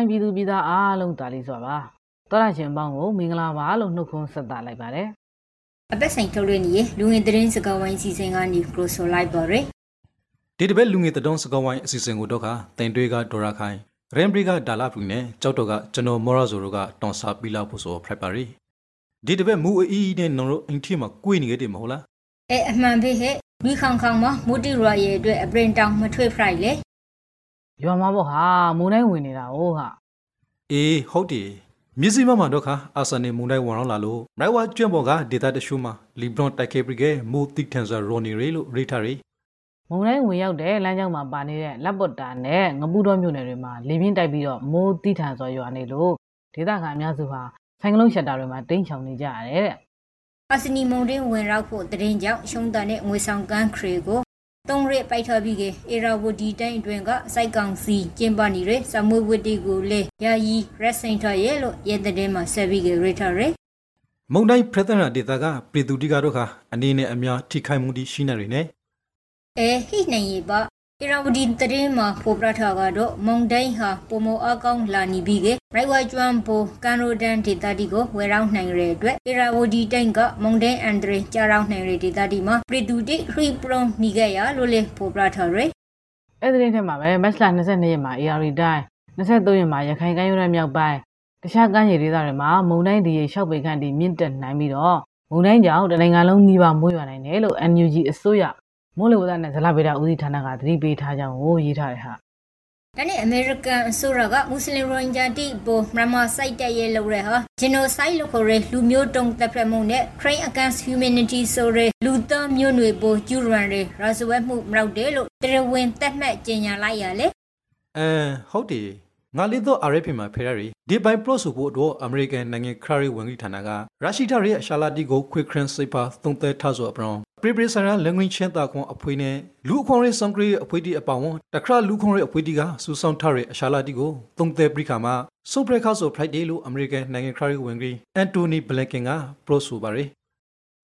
ခိုင်ပြည်သူပြည်သားအားလုံးတာလီစွာပါတော်ရရှင်ပေါင်းကိုမင်္ဂလာပါလို့နှုတ်ခွန်းဆက်သလိုက်ပါတယ်အပတ်ဆိုင်ထုတ်လွှင့်နေရလူငင်သတင်းစကားဝိုင်းစီစဉ်ကနေပရိုဆိုလိုက်ပါရယ်ဒီတစ်ပတ်လူငယ်တတော်စကောင်းဝိုင်းအစီအစဉ်ကိုတော့ခတင်တွေကဒေါ်ရာခိုင်ရင်ဘရီကဒါလာဖူနဲ့ကြောက်တော့ကကျွန်တော်မော်ရာဇိုတို့ကတွန်ဆာပီလာဖို့ဆိုဖရက်ပါရီဒီတစ်ပတ်မူအီးနဲ့နော်တို့အင်တီမှာကိုယ်နေခဲ့တယ်မဟုတ်လားအဲအမှန်ပဲဟဲ့ဒီခေါင်ခေါင်မှာမူတီရရဲ့အတွက်အပရင်တောင်မထွေဖရိုက်လေ ရွာမှာပေါ့ဟာမုန်တိုင်းဝင်နေတာဟုတ်ဟာအေးဟုတ်တယ်မြစည်းမမှာတော့ခအာဆန်နယ်မုန်တိုင်းဝင်တော့လာလို့မိုက်ဝါကျွန့်ပေါ်ကဒေတာတရှူမှာလီဘရွန်တိုက်ကေပရီကမူတိထန်ဆာရိုနီရီလို့ရိထားရီမုန်တိုင်းဝင်ရောက်တဲ့လမ်းကြောင်းမှာပါနေတဲ့လက်ပွတ်တာနဲ့ငပူတော်မြို့နယ်တွေမှာလေပြင်းတိုက်ပြီးတော့မိုးတိထန်စွာရွာနေလို့ဒေသခံအများစုဟာဆိုင်ကလုန်းရှက်တာတွေမှာတိမ်းချောင်နေကြရတယ်တဲ့အစနီမုံတင်းဝင်ရောက်ဖို့တရင်ကြောင့်ရှုံးတန်တဲ့ငွေဆောင်ကန်းခရီကို တုံးရက်ပိုက်ထားပြီးကအေရာဝဒီတိုင်းအတွင်းကစိုက်ကောင်စီကျင်းပနေတဲ့စမွေဝတ်တီကိုလေယာယီရက်စင်တာရဲ့လို့ရဲတဲ့မှာဆက်ပြီးကရထားရယ်မုန်တိုင်းဖရက်တနာဒေတာကပြည်သူတိကတော့ခအနေနဲ့အများထိခိုက်မှုတိရှိနေတယ်နဲ့အဲဟိနိုင်ရပါ အရာဝဒီတရင်မှာဖော်ပြထားကတော့မုံတိုင်းဟာပုံမအကောင်းလာနေပြီးကရိုက်ဝါကျွမ်းပိုကန်ရိုဒန်ဒေတာဒီကိုဝယ်ရောက်နိုင်ရတဲ့အတွက်အရာဝဒီတိုင်းကမုံတိုင်းအန်ဒရီကြားရောက်နိုင်ရတဲ့ဒေတာဒီမှာပရီတူတိခရီပရွန်နီဂယာလို့လေဖော်ပြထားရယ်အဲ့ဒီတင်းထဲမှာပဲမက်စလာ22ရက်မှာ AR တိုင်း23ရက်မှာရခိုင်ကမ်းရိုးတန်းမြောက်ပိုင်းတခြားကမ်းခြေဒေသတွေမှာမုန်တိုင်းဒီရေ6ပေခန့်ထိမြင့်တက်နိုင်ပြီးတော့မုန်တိုင်းကြောင့်တနိုင်ငံလုံးနှီးပါမိုးရွာနိုင်တယ်လို့ NUG အစိုးရ မိုးလေဝသနဲ့ဇလဗေဒဦးစီးဌာနကသတိပေးထားကြောင်းကိုရေးထားတယ်ဟာဒါနဲ့အမေရိကန်အစိုးရကမွတ်စလင်ရိုဟင်ဂျာတိပေါ်မြန်မာစိုက်တက်ရဲ့လုပ်ရဟာဂျီနိုဆိုက်လို့ခေါ်တဲ့လူမျိုးတုံးတပ်ဖြတ်မှုနဲ့ Crime Against Humanity ဆိုတဲ့လူသားမျိုးနွယ်ပေါ်ကျူရန်တွေရာဇဝတ်မှုမရောက်တယ်လို့တရားဝင်သတ်မှတ်ကြေညာလိုက်ရလေအဲဟုတ်တယ်ငါလေးတော့ RFP မှာဖယ်ရရီဒီဘိုင်ပရော့ဆိုဖို့အတွက်အမေရိကန်နိုင်ငံခရီးဝန်ကြီးဌာနကရရှိထားရဲ့ရှာလာတီကိုခွေခရန်စိတ်ပါသုံးသက်ထားဆိုအပရော ပရိပရိဆရာလန်ဂွင်းချင်းတာခွန်အဖွေးနဲ့လူအခွန်ရေးစံကရီအဖွေးတီအပောင်တခရလူခွန်ရေးအဖွေးတီကစူဆောင်ထားရဲ့အရှာလာတီကိုသုံးသက်ပရိခါမှာဆိုပရက်ခါဆို Friday လို့အမေရိကန်နိုင်ငံခရီးဝန်ကြီးအန်တိုနီဘလက်ကင်ကပရော့ဆိုပါရယ်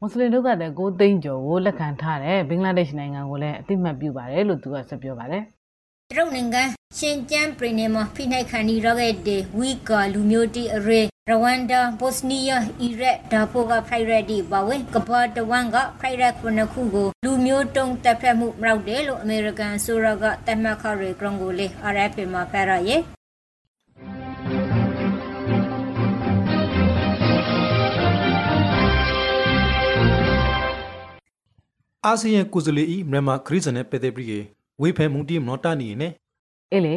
မွတ်စလင်တို့ကတဲ့ကိုသိန်းကျော်ကိုလက်ခံထားတဲ့ဘင်္ဂလားဒေ့ရှ်နိုင်ငံကိုလည်းအသိမှတ်ပြုပါတယ်လို့သူကဆက်ပြောပါတယ် တရုတ်နိုင်ငံရှင်ကျန်းပြည်နယ်မှာဖိနှိုက်ခံနေရခဲ့တဲ့ဝီကာလူမျိုးတိအရေရဝမ်ဒါဘော့စနီးယားအီရက်ဒါဖိုကဖိုင်ရက်ဒီပါဝင်ကဘာတဝန်ကဖိုင်ရက်ခုနှစ်ခုကိုလူမျိုးတုံးတပ်ဖြတ်မှုမရောက်တယ်လို့အမေရိကန်ဆိုရကတတ်မှတ်ခရဲကရုံကိုလေ RFP မှာဖရရဲ့အာဆီယံကိုယ်စားလှယ်ဤမြန်မာခရီးစံနဲ့ပေတဲ့ပရိကေ ဝေဖယ်မှုတီမနောတာနေနဲ့အေးလေ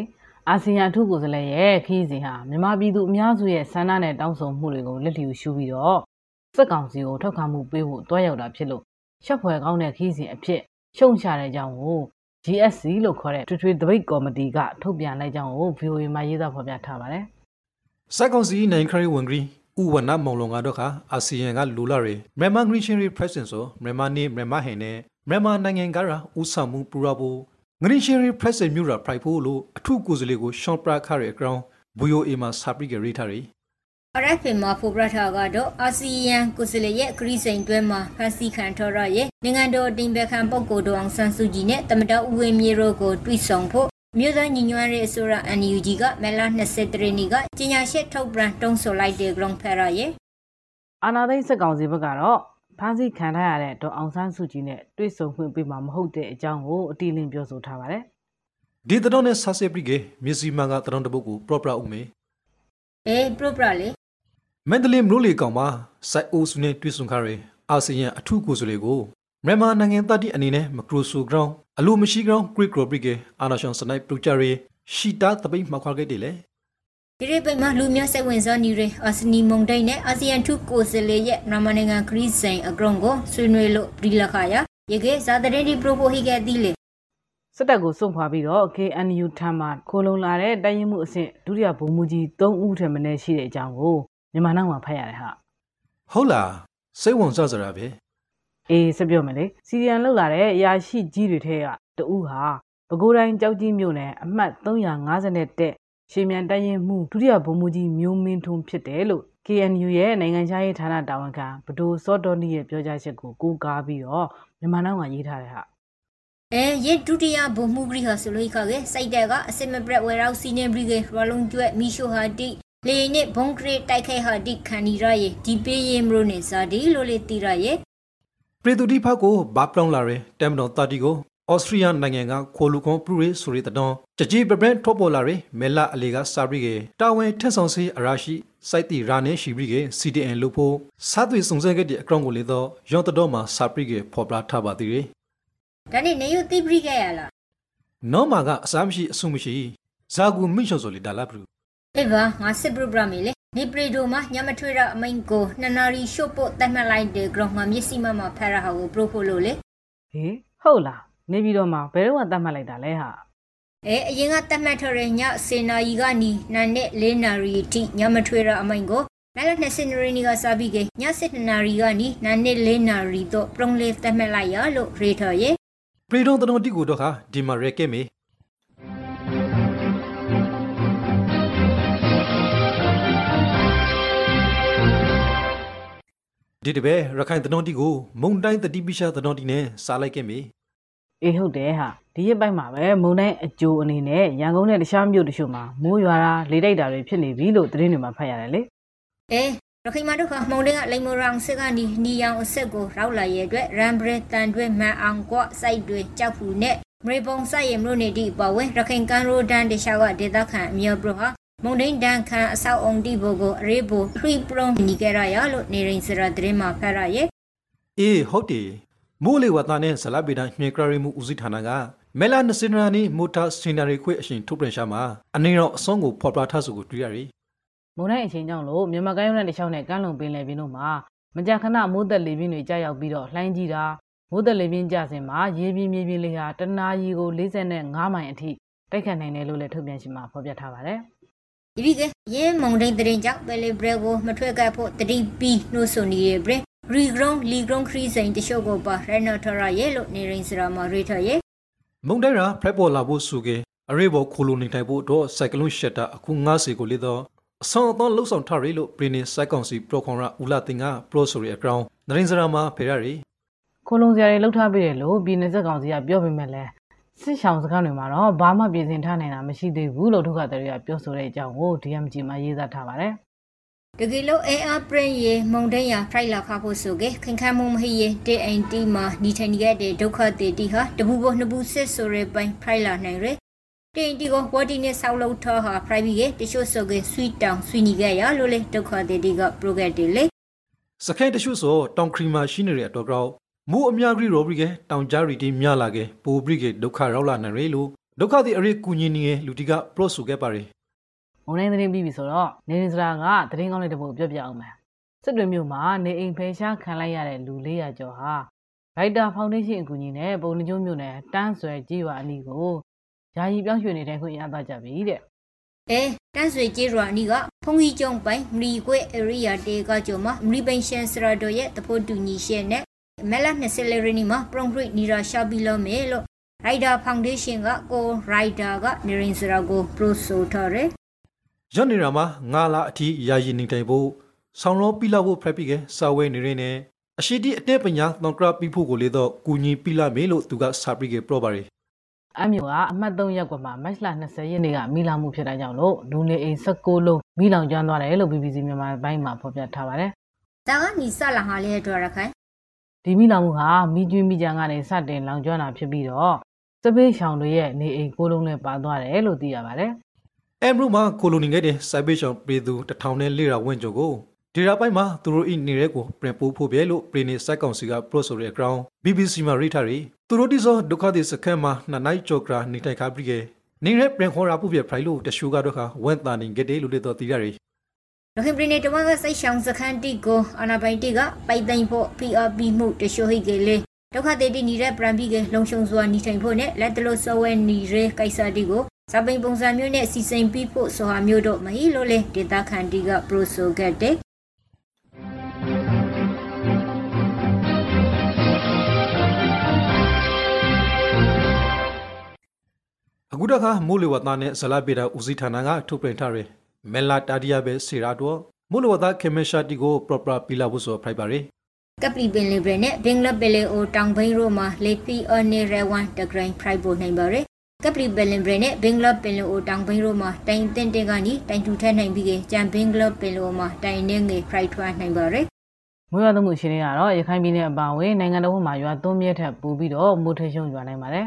အာဆီယံအထူးကိုယ်စားလှယ်ရဲ့ခီးစဉ်ဟာမြန်မာပြည်သူအများစုရဲ့ဆန္ဒနဲ့တောင်းဆိုမှုတွေကိုလက်လျူရှုပြီးတော့စက်ကောင်စီကိုထောက်ခံမှုပေးဖို့တွားရောက်တာဖြစ်လို့ရှက်ဖွယ်ကောင်းတဲ့ခီးစဉ်အဖြစ်ရှုံချတဲ့အကြောင်းကို GSC လို့ခေါ်တဲ့ထွေထွေတပိတ်ကော်မတီကထုတ်ပြန်လိုက်ကြောင်းကို VOA မှာရေးသားဖော်ပြထားပါတယ်စက်ကောင်စီနိုင်ခရီးဝန်ကြီးဥဝနမောင်လုံကတော့ခါအာဆီယံကလူလာတွေမြန်မာဂရီချင်းရီပရက်ဆင်ဆိုမြန်မာနေမြန်မာဟင်နဲ့မြန်မာနိုင်ငံကရာဥဆောင်မှုပူရဖို့ ဂရီချင်းရီပရက်ဆင်မြူရာဖရိုက်ဖို့လို့အထုကိုယ်စားလှယ်ကိုရှော့ပရာခရဲအကောင်ဘူယိုအေမှာစာပရိကရိထားရီ RFP မှာဖော်ပြထားကတော့အာဆီယံကိုယ်စားလှယ်ရဲ့ခရီးစဉ်တွဲမှာဖန်စီခံထော်ရရဲ့နိုင်ငံတော်အတင်ပခံပုဂ္ဂိုလ်တော်အောင်ဆန်းစုကြည်နဲ့တမတော်ဦးဝင်းမြေတို့ကိုတွေ့ဆုံဖို့မြို့သားညီညွတ်ရေးအစိုးရ NUG ကမလ23ရက်နေ့ကကြေညာချက်ထုတ်ပြန်တုံးဆိုလိုက်တဲ့ ground ဖရရဲ့အာနာသိန်းစက်ကောင်စီဘက်ကတော့ ဖမ်းဆီးခံထားရတဲ့ဒေါ်အောင်ဆန်းစုကြည်နဲ့တွေ့ဆုံခွင့်ပေးမှာမဟုတ်တဲ့အကြောင်းကိုအတိအလင်းပြောဆိုထားပါတယ်ဒီတတော်နဲ့ဆာဆေပရိကေမြစီမန်ကတတော်တပုတ်ကိုပရော့ပရာဥမေအေးပရိုပရလေမန္တလေးမြို့လေကောင်မှာစိုက်အိုစုနဲ့တွေ့ဆုံခရဲအာဆီယံအထုကိုယ်စားလှယ်ကိုမြန်မာနိုင်ငံတတိအနေနဲ့မကရိုဆိုဂရောင်းအလိုမရှိဂရောင်းဂရစ်ဂရိုပရိကေအာနာရှန်စနိုက်ပလူချရီရှီတာတပိတ်မှခွာခဲ့တယ်လေ ဒီရိပိတ်မှာလူမျိုးစိတ်ဝင်စားနေရအာစနီမုန်တိုင်းနဲ့အာဆီယံထုကိုယ်စားလှယ်ရဲ့မြန်မာနိုင်ငံခရီးစဉ်အကောင်ကိုဆွေးနွေးလို့ဒီလခါရရေကေဇာတရင်ဒီပရိုပိုဟိကတိလေစစ်တပ်ကိုစွန့်ခွာပြီးတော့ KNU ထံမှခိုးလုံလာတဲ့တိုင်းရင်မှုအဆင့်ဒုတိယဗိုလ်မှူးကြီး3ဦးထက်မနည်းရှိတဲ့အကြောင်းကိုမြန်မာနိုင်ငံမှာဖတ်ရတယ်ဟာဟုတ်လားစိတ်ဝင်စားစရာပဲအေးဆက်ပြောမယ်လေစီရီယန်လောက်လာတဲ့အရာရှိကြီးတွေထဲကတဦးဟာပဲခူးတိုင်းကြောက်ကြီးမြို့နယ်အမှတ်350တက် ရှေမြန်တိုင်းရင်မှုဒုတိယဗိုလ်မှူးကြီးမျိုးမင်းထွန်းဖြစ်တယ်လို့ KNU ရဲ့နိုင်ငံခြားရေးဌာနတာဝန်ခံဘဒိုစောတော်နီရဲ့ပြောကြားချက်ကိုကိုးကားပြီးတော့မြန်မာနိုင်ငံရေးထားတဲ့ဟာအဲရေဒုတိယဘုံမှုဂရိဟာဆိုလို့ခါကစိုက်တဲ့ကအစစ်မပရက်ဝဲရောက်စီနေဘရီကရလုံးကျွဲ့မီရှိုဟာတိလေနစ်ဘုံကရတိုက်ခိုက်ဟာတိခန်နီရရဲ့ဒီပေးရင်မလို့နေစားဒီလိုလေတီရရဲ့ပရီတူတီဖောက်ကိုဘာပလောင်လာရဲတမ်မတော်တာတီကို ဩစတြီးယားနိုင်ငံကခိုလူကွန်ပရူရီဆိုရီတတော်တကြီးပပန်ထော့ပေါ်လာရဲမဲလာအလီကစာဘရီကေတာဝန်ထက်ဆောင်စီအရာရှိစိုက်တီရာနေရှိဘရီကေ CDN လို့ဖို့စားသွေးစုံစဲခဲ့တဲ့အကောင့်ကိုလေတော့ရော့တတော်မှာစာဘရီကေဖော်ပြထားပါသေးတယ်ဒါနဲ့နေယူတိပရိခဲ့ရလားနော်မာကအစားမရှိအဆုမရှိဇာကူမိချော်ဆိုလေဒါလာဘရူအေးပါငါစစ်ပရိုဂရမ်လေနေပရီဒိုမှာညမထွေးရအမိန်ကိုနှစ်နာရီရှုပ်ဖို့တတ်မှတ်လိုက်တဲ့ ground မှာမျက်စိမှမှာဖက်ရဟာကိုပရိုဖို့လို့လေဟေးဟုတ်လား နေပြီးတော့မှဘယ်တော့မှတတ်မှတ်လိုက်တာလဲဟာအဲအရင်ကတတ်မှတ်ထရညစေနာရီကနီနာနဲ့၄နာရီအထိညမထွေးရအမိန်ကိုနာလက်20နရီနီကစားပြီးကည7နာရီကနီနာနဲ့၄နာရီတော့ပရုံလေးတတ်မှတ်လိုက်ရလို့ရေထော်ရဲ့ပရီဒုံတတော်တီကိုတော့ခါဒီမှာရဲကဲမေဒီတပဲရခိုင်တတော်တီကိုမုံတိုင်းတတိပိရှာတတော်တီနဲ့စားလိုက်ခဲ့မေ အေးဟုတ်တယ်ဟာဒီရက်ပိုင်းမှာပဲမုံတိုင်းအကျိုးအနေနဲ့ရန်ကုန်နဲ့တခြားမြို့တချို့မှာမိုးရွာတာလေတိုက်တာတွေဖြစ်နေပြီလို့သတင်းတွေမှာဖတ်ရတယ်လေအဲရခိုင်မတို့ကမောင်လေးကလိမ်မိုရောင်စစ်ကနေနီယောင်အဆက်ကိုရောက်လာရဲ့အတွက်ရမ်ဘရတန်တွဲမန်အောင်ကွစိုက်တွေကြောက်ဖူနဲ့မရေပုံစိုက်ရမလို့နေတိပဝဲရခိုင်ကန်ရိုဒန်တခြားကဒေသခံအမျိုးပရဟာမုန်တိုင်းဒန်ခန်အဆောက်အုံတိဘကိုအရေးဘူခရီပရုံနီကရရလို့နေရင်စရာသတင်းမှာဖတ်ရရဲ့အေးဟုတ်တယ် မိုးလေဝသနဲ့ဇလပေတိုင်းမြေကရရီမှုဦးစီးဌာနကမဲလာနစင်နာနီမိုတာစင်နာရီခွေအရှင်ထုတ်ပြန်ရှာမှာအနေတော့အဆုံးကိုဖော်ပြထားစုကိုတွေ့ရပြီမုံတိုင်းအချိန်ကြောင့်လို့မြန်မာကမ်းရိုးနဲ့တခြားနဲ့ကမ်းလွန်ပင်လယ်ပြင်တို့မှာမကြာခဏမိုးသက်လေပြင်းတွေကြာရောက်ပြီးတော့လှိုင်းကြီးတာမိုးသက်လေပြင်းကြစဉ်မှာရေပြင်းမြေပြင်းလေးဟာတနာရီကို45မိုင်အထိတိုက်ခတ်နိုင်တယ်လို့လည်းထုတ်ပြန်ရှင်မှာဖော်ပြထားပါတယ်ဒီပြီးကရဲမုန်တိုင်းသတင်းကြောင့်ပယ်လီဘရကိုမထွက်ကပ်ဖို့တတိပီနှုတ်ဆိုနေရဘရ ရီဂရုံလီဂရုံခရီးစိန်တချို့ကိုပါရနော်ထရရဲ့လို့နေရင်စရာမှာရေထရဲ့မုန်တိုင်းရာဖရက်ပေါ်လာဖို့ဆိုကေအရေးပေါ်ခိုလိုနေထိုင်ဖို့တော့စိုက်ကလုန်းရှက်တာအခု90ကိုလေတော့အဆောင်အသောလှုပ်ဆောင်ထားရလို့ပရီနီစိုက်ကောင်စီပရိုကွန်ရာဦးလာတင်ကပရိုဆိုရီအကောင်နရင်စရာမှာဖေရရီခိုးလုံစရာတွေလှုပ်ထားပြီးတယ်လို့ပြည်내ဆက်ကောင်စီကပြောပေမဲ့လည်းစစ်ဆောင်စကားတွေမှာတော့ဘာမှပြင်ဆင်ထားနိုင်တာမရှိသေးဘူးလို့ဒုက္ခသည်တွေကပြောဆိုတဲ့အကြောင်းကို DMG မှာရေးသားထားပါတယ် တကယ်လို့အေအာပရင်ရေမုံတိန်ရဖရိုက်လာခဖို့ဆိုကေခင်ခမ်းမမဟိရေတေအိန်တီမှာနီထိုင်ခဲ့တဲ့ဒုက္ခတေတီဟာတပူပေါ်နှစ်ပူစစ်ဆိုရဲပိုင်းဖရိုက်လာနိုင်ရတေအိန်တီကိုဝတီနဲ့ဆောက်လုပ်ထားဟာဖရိုက်ပြီးကေတချို့ဆိုကေဆွီတောင်ဆွီနီခဲ့ရလို့လေဒုက္ခတေတီကပရိုဂရက်တီလေစခိုင်တရှုဆိုတောင်ခရီမာရှိနေတဲ့အတော့ကောက်မူအများကြီးရောဘရီကတောင်ကြားရီတီမြလာကေပိုဘရီကေဒုက္ခရောက်လာနိုင်ရလို့ဒုက္ခတိအရေးကူညီနေလူတီကပရိုဆိုခဲ့ပါရီ။ မုံတိုင်းသတင်းပြီးပြီဆိုတော့နေရင်စရာကသတင်းကောင်းလေးတစ်ပုဒ်ပြောပြအောင်မယ်။စစ်တွေမျိုးမှာနေအိမ်ဖယ်ရှားခံလိုက်ရတဲ့လူ400ကျော်ဟာရိုက်တာဖောင်ဒေးရှင်းအကူအညီနဲ့ပုံနှကျုံးမျိုးနဲ့တန်းဆွဲကြည်ရွာအနီးကိုယာယီပြောင်းရွှေ့နေတဲ့ခွင့်ရသွားကြပြီတဲ့အဲတန်းဆွေကျေးရွာနီကဖုန်ကြီးကျုံပိုင်မလီကွေအရိယာတေကကျုံမှာမလီပင်ရှင်စရာတို့ရဲ့တဖို့တူညီရှင်းနဲ့မဲလာ20လရီနီမှာပရုံဂရိနီရာရှာဘီလောမဲလို့ရိုက်တာဖောင်ဒေးရှင်းကကိုရိုက်တာကနေရင်စရာကိုပရိုဆိုထားတယ် ရွတ်နေရမှာငါလာအထီးယာယီနေတိုင်ဖို့ဆောင်းရောပြလာဖို့ဖရက်ပြီးကစာဝဲနေရင်းနဲ့အရှိတီအတဲ့ပညာတောင်ကရပြီးဖို့ကိုလေတော့ကူညီပြလာမေလို့သူကစာပြီးကပရောပါရီ။အမျိုးကအမှတ်3ရက်ကွယ်မှာမတ်လ20ရက်နေ့ကမိလောင်မှုဖြစ်တာကြောင့်လို့လူနေအိမ်16လုံးမိလောင်ကျွမ်းသွားတယ်လို့ BBC မြန်မာပိုင်းမှာဖော်ပြထားပါတယ်ဒါကနီဆလာဟာလေတော့ရခိုင်။ဒီမိလောင်မှုဟာမိကျွေးမိကြံကနေစတင်လောင်ကျွမ်းတာဖြစ်ပြီးတော့စပေးရှောင်တွေရဲ့နေအိမ်ကိုလုံးနဲ့ပါသွားတယ်လို့သိရပါတယ်။ အမ်ဘရူမှာကိုလိုနီခဲ့တဲ့စိုက်ဘေးရှောင်ပြည်သူတထောင်နဲ့လေးရာဝန်းကျင်ကိုဒီရာပိုင်းမှာသူတို့ဤနေရဲကိုပြန်ပို့ဖို့ပဲလို့ပရီနေစိုက်ကောင်စီကပရိုဆိုရဲ့ ground BBC မှာရိထားရီသူတို့ဒီစောဒုက္ခသည်စခန်းမှာနှစ်နိုင်ကြောကရာနေထိုင်ခါပြီးကနေရဲပြန်ခေါ်ရာဖို့ပြဖရိုင်လို့တရှူကတော့ခါဝန်တန်နေခဲ့တယ်လို့လေတော့သိရရီရခိုင်ပြည်နယ်တဝန်းကစိတ်ရှောင်စခန်းတီကိုအနာပိုင်တီကပိုက်သိမ့်ဖို့ PRP မှုတရှိုဟိကေလေဒုက္ခတေတီနေတဲ့ပရန်ပီကလုံရှုံစွာနေထိုင်ဖို့နဲ့လက်တလို့စောဝဲနေရဲကိစ္စတီကို စပိန်ပုံစံမျိုးနဲ့စီစိန်ပြီးဖို့ဆိုဟာမျိုးတို့မဟီလို့လေဒေတာခန်တီကပရိုဆိုခဲ့တဲ့အခုတခါမိုးလေဝသနဲ့ဇလပေတာဦးစီးဌာနကထုတ်ပြန်ထားရယ်မဲလာတာဒီယာပဲစီရာတော့မိုးလေဝသခေမရှာတီကို proper ပီလာဖို့ဆိုဖိုက်ပါရယ်ကပလီပင်လီဘရနဲ့ဘင်္ဂလားပလေအိုတောင်ဘိန်းရိုမှာလေပီအော်နေရဝန်တဂရိုင်းဖရိုက်ပိုနိုင်ပါရယ် ကပလီပလင်ဘရနဲ့ဘင်္ဂလားပင်လိုတောင်ဘိန်းရိုမှာတိုင်တင်တင်ကနေတိုင်ထူထက်နိုင်ပြီးကြံဘင်္ဂလားပင်လိုမှာတိုင်နေငယ်ဖရိုက်ထွားနိုင်ပါရယ်မွေးရသမှုရှင်တွေကတော့ရခိုင်ပြည်နယ်အပါအဝင်နိုင်ငံတော်မှာရွာသွန်းမြဲထက်ပိုပြီးတော့မိုးထရှုံရွာနိုင်ပါတယ်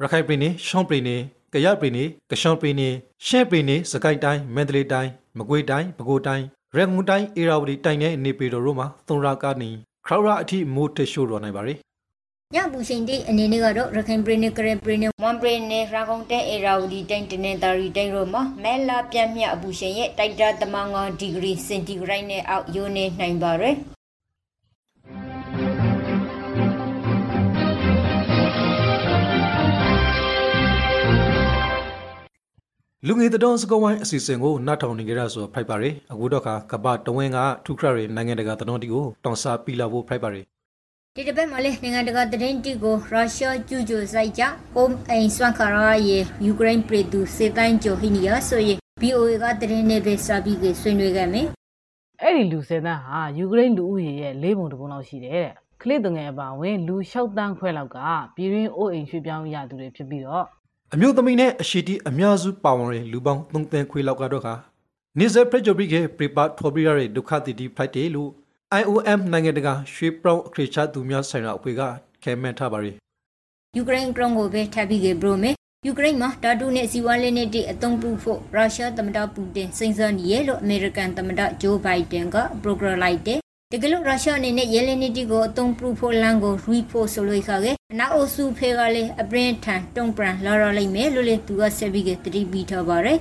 ရခိုင်ပြည်နယ်ရှောင်းပြည်နယ်ကရပြည်နယ်ကရှောင်းပြည်နယ်ရှမ်းပြည်နယ်စကိုင်းတိုင်းမန္တလေးတိုင်းမကွေးတိုင်းပဲခူးတိုင်းရန်ကုန်တိုင်းအေရာဝတီတိုင်းနဲ့နေပြည်တော်တို့မှာသုံးရကနေခရောရာအထိမိုးထရှုံရွာနိုင်ပါတယ် ညပူရှင်တိအနေနဲ့ကတော့ရခိုင်ပြည်နယ်ကရပြည်နယ်မွန်ပြည်နယ်ရာကုန်တဲအေရာဝတီတိုင်းတနင်္သာရီတိုင်းတို့မှာမဲလာပြန့်မြအပူရှင်ရဲ့တိုက်တာတမန်9ဒီဂရီစင်တီဂရိတ်နဲ့အောက်ယိုနေနိုင်ပါရယ်လူငယ်တတော်စကောဝိုင်းအစီအစဉ်ကိုနှတ်ထောင်နေကြရဆိုဖိုက်ပါရယ်အခုတော့ခါကပတဝင်းကထူခရရနိုင်ငံတကာတတော်တီကိုတောင်စားပီလာဖို့ဖိုက်ပါရယ် ဒီတစ်ပတ်မှာလေနိုင်ငံတကာသတင်းတီကိုရုရှားကျူးကျော်ဆိုင်ကြဟ ோம் အိမ်ဆွမ်းခါရာရဲ့ယူကရိန်းပြည်သူစေတိုင်းဂျိုဟီနီယာဆိုရင် BOA ကသတင်းနဲ့ပဲစာပြီးဆွေးနွေးခဲ့မယ်အဲ့ဒီလူစေတန်းဟာယူကရိန်းလူဦးရေရဲ့၄ပုံတပုံလောက်ရှိတယ်တဲ့ကလစ်တငယ်အပါဝင်လူ၆တန်းခွဲလောက်ကပြည်ရင်းအိုးအိမ်ရွှေ့ပြောင်းရသူတွေဖြစ်ပြီးတော့အမျိုးသမီးနဲ့အရှိတီအများစုပါဝင်တဲ့လူပေါင်း၃သန်းခွေလောက်ကတော့ခါနေဇယ်ပရဂျိုဘရီကပရိပတ်ဖော်ဘရီရဲ့ဒုက္ခတိတိဖိုက်တယ်လို့ IOM နိုင်ငံတကာရွှေပြောင်းအခရချသူများဆိုင်ရာအဖွဲ့ကခဲမှန်းထားပါရီယူကရိန်းကရုံကိုပဲထပ်ပြီးကြဘရိုမေယူကရိန်းမှာဓာတုနဲ့စီဝါလက်နက်တွေအသုံးပြုဖို့ရုရှားသမ္မတပူတင်စိန်ဆောနေရလို့အမေရိကန်သမ္မတဂျိုးဘိုင်ဒန်ကပရိုဂရလိုက်တယ်တကယ်လို့ရုရှားအနေနဲ့ရဲလက်နက်တွေကိုအသုံးပြုဖို့လမ်းကိုရီဖို့ဆိုလို့ခါခဲ့အနောက်အုပ်စုဖေကလည်းအပရင်ထန်တုံပရန်လာရလိုက်မယ်လို့လေသူကဆက်ပြီးကတတိပြီးထားပါတယ်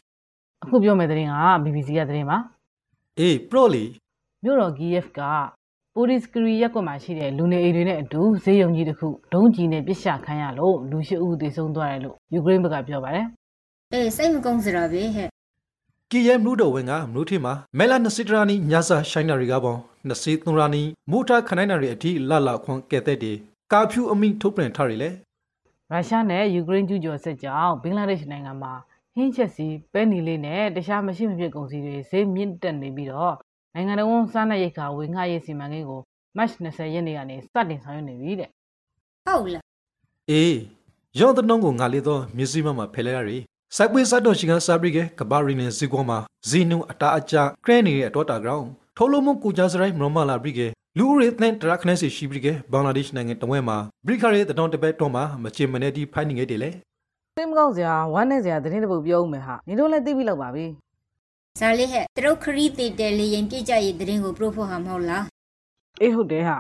အခုပြောမယ့်သတင်းက BBC ကသတင်းပါအေးပရိုလီ မြို့တော် Kiev ကပိုဒီစကရီရက်ကွက်မှာရှိတဲ့လူနေအိမ်တွေနဲ့အတူဈေးရုံကြီးတစ်ခုဒုံးကြီးနဲ့ပစ်ရှခံရလို့လူရှိဦးသေဆုံးသွားတယ်လို့ယူကရိန်းဘက်ကပြောပါတယ်။အေးစိတ်မကောင်းစရာပဲဟဲ့။ကီယဲမလူတော်ဝင်ကမလူထီမှာမဲလာနစစ်တရာနီညစာရှိုင်းနာရီကပေါနစီသွန်ရာနီမူတာခနိုင်နာရီအထိလလခွန်ကဲတဲ့တီကာဖြူအမိထုတ်ပြန်ထားရလေ။ရုရှားနဲ့ယူကရိန်းကျူးကျော်စစ်ကြောင့်ဘင်္ဂလားဒေ့ရှ်နိုင်ငံမှာဟင်းချက်စီပဲနီလေးနဲ့တခြားမရှိမဖြစ်ကုန်စည်တွေဈေးမြင့်တက်နေပြီးတော့ နိုင်ငံတော်စားနပ်ရိက္ခာဝေငှရေးစီမံကိန်းကိုမတ်20ရက်နေ့ကနေစတင်ဆောင်ရွက်နေပြီတဲ့ဟုတ်လားအေးရောတဲ့နှုံးကိုငါလေးတော့မြစည်းမမှာဖယ်လိုက်ရရီစိုက်ပွေးစတော့ရှိကစားပရိကကဘာရီနေဇီကောမှာဇီနုအတာအကြခရဲနေရဲ့တော့တာဂရောင်းထိုလိုမကူကြစရိုင်းမမလာပရိကလူရီသန်တရခနဲ့စီရှိပရိကဘင်္ဂလားဒေ့ရှ်နိုင်ငံတဝဲမှာဘရိခရဲတတောင်တပဲတော့မှာမချင်မနေဒီဖိုင်နေခဲ့တယ်လေသိမကောင်းစရာဝမ်းနေစရာသတင်းတပုတ်ပြောဦးမယ်ဟာနေတော့လည်းသိပြီလောက်ပါပြီ ဇာလေးဟဲ့သူတို့ခရီးသေးတယ်လေရင်ပြည့်ကြရေးသတင်းကိုပရိုဖို့ဟာမဟုတ်လားအေးဟုတ်တယ်ဟာ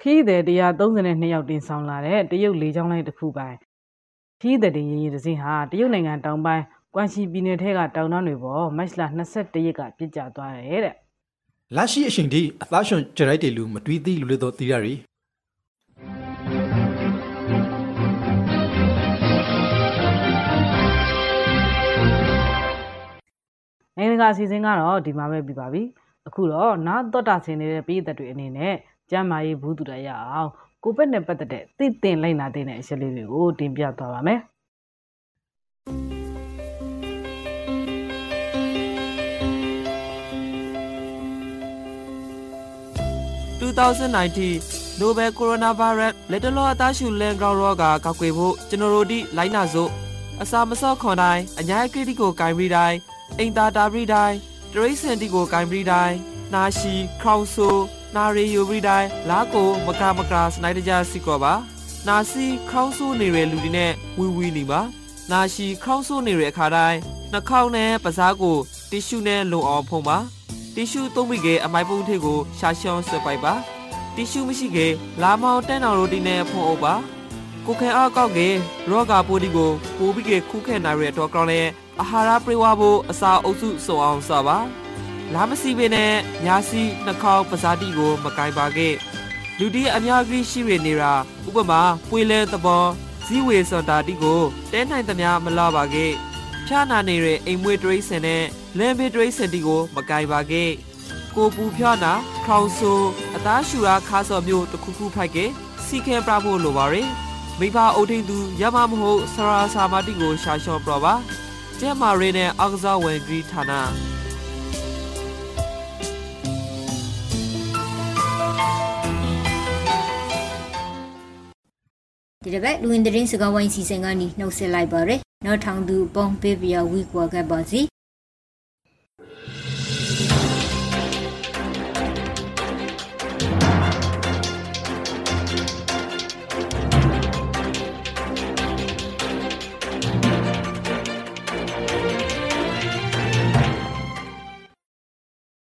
ခီးသည်132ယောက်တင်ဆောင်လာတဲ့တရုတ်လေကြောင်းလိုင်းတစ်ခုပိုင်ခီးသည်တင်ရေးရေးတစ်စင်းဟာတရုတ်နိုင်ငံတောင်ပိုင်းကွမ်ရှီပြည်နယ်ထဲကတောင်တန်းတွေပေါ်မတ်လ22ရက်ကပြစ်ကျသွားတယ်တဲ့လာရှိအရှင်ဒီအသားရှင်ကြရိုက်တယ်လူမတွေးသိလူလို့တော့သိရရီ နိုင်ငံတကာအစီအစဉ်ကတော့ဒီမှာပဲပြပါပြီအခုတော့နားတော့တာဆင်နေတဲ့ပြည်သက်တွေအနေနဲ့ကျမ်းမာရေးဘူးတူတရအောင်ကိုပက်နဲ့ပတ်သက်တဲ့သိသင်လိုက်နာတဲ့အချက်လေးတွေကိုတင်ပြသွားပါမယ်2019 Nobel Coronavirus လက်တလောအသားရှူလန်ကောင်ရောဂါကောက်ွယ်ဖို့ကျွန်တော်တို့ဒီလိုက်နာစို့အစာမစော့ခွန်တိုင်းအညာကတိကိုဂိုင်ပြီးတိုင်း အိမ်သာတာပြီးတိုင်းတရိတ်စင်တီကိုဂိုင်ပြီးတိုင်းနာရှိခေါင်ဆူနာရီယိုပြီးတိုင်းလာကိုမကမကစနိုက်တကြစီကောပါနာစီခေါင်းဆိုးနေတဲ့လူတွေနဲ့ဝီဝီနေပါနာရှိခေါင်းဆိုးနေတဲ့အခါတိုင်းနှာခေါင်းနဲ့ပစားကိုတီရှူနဲ့လုံအောင်ဖုံးပါတီရှူသုံးပြီးကအမိုက်ပုံးထိပ်ကိုရှာရှောင်းဆွဲပိုက်ပါတီရှူမရှိကလာမောင်တန်းတော်ရိုတီနဲ့ဖုံးအုပ်ပါကိုခဲအားကောက်ကရောဂါပိုးဒီကိုပိုးပြီးကခုခဲနိုင်ရတော့ကောင်းလဲ အာဟာရပြေဝဖို့အစာအုပ်စုစုံအောင်စပါလာမစီပင်နဲ့ညာစီနှာခေါင်းပဇာတိကို မကင်ပါခဲ့လူတီအများကြီးရှိရနေတာဥပမာပွေလဲသဘောဇီဝေစွန်တာတိကိုတဲနိုင်သမျှမလာပါခဲ့ဖြာနာနေတဲ့အိမ်မွေးတရိစင်နဲ့လမ်းဘေးတရိစင်တီကို မကင်ပါခဲ့ကိုပူဖြာနာခေါင်ဆူအသားရှူရာခါစော်မျိုးတစ်ခုခုဖိုက်ခဲ့စီခဲပြဖို့လိုပါရယ်မိဘအုပ်ထိန်သူရမမဟုတ်ဆရာစာမတိကိုရှာလျှော့ပြပါ ကျဲမာရီနယ်အောက်ကစားဝန်ကြီးဌာနဒီတစ်ပတ်လူဝင်သတင်းစကားဝိုင်းစီစဉ်ကနေနှုတ်ဆက်လိုက်ပါရယ်နောက်ထောင်သူပုံပေးပြဝီကွာခဲ့ပါစီ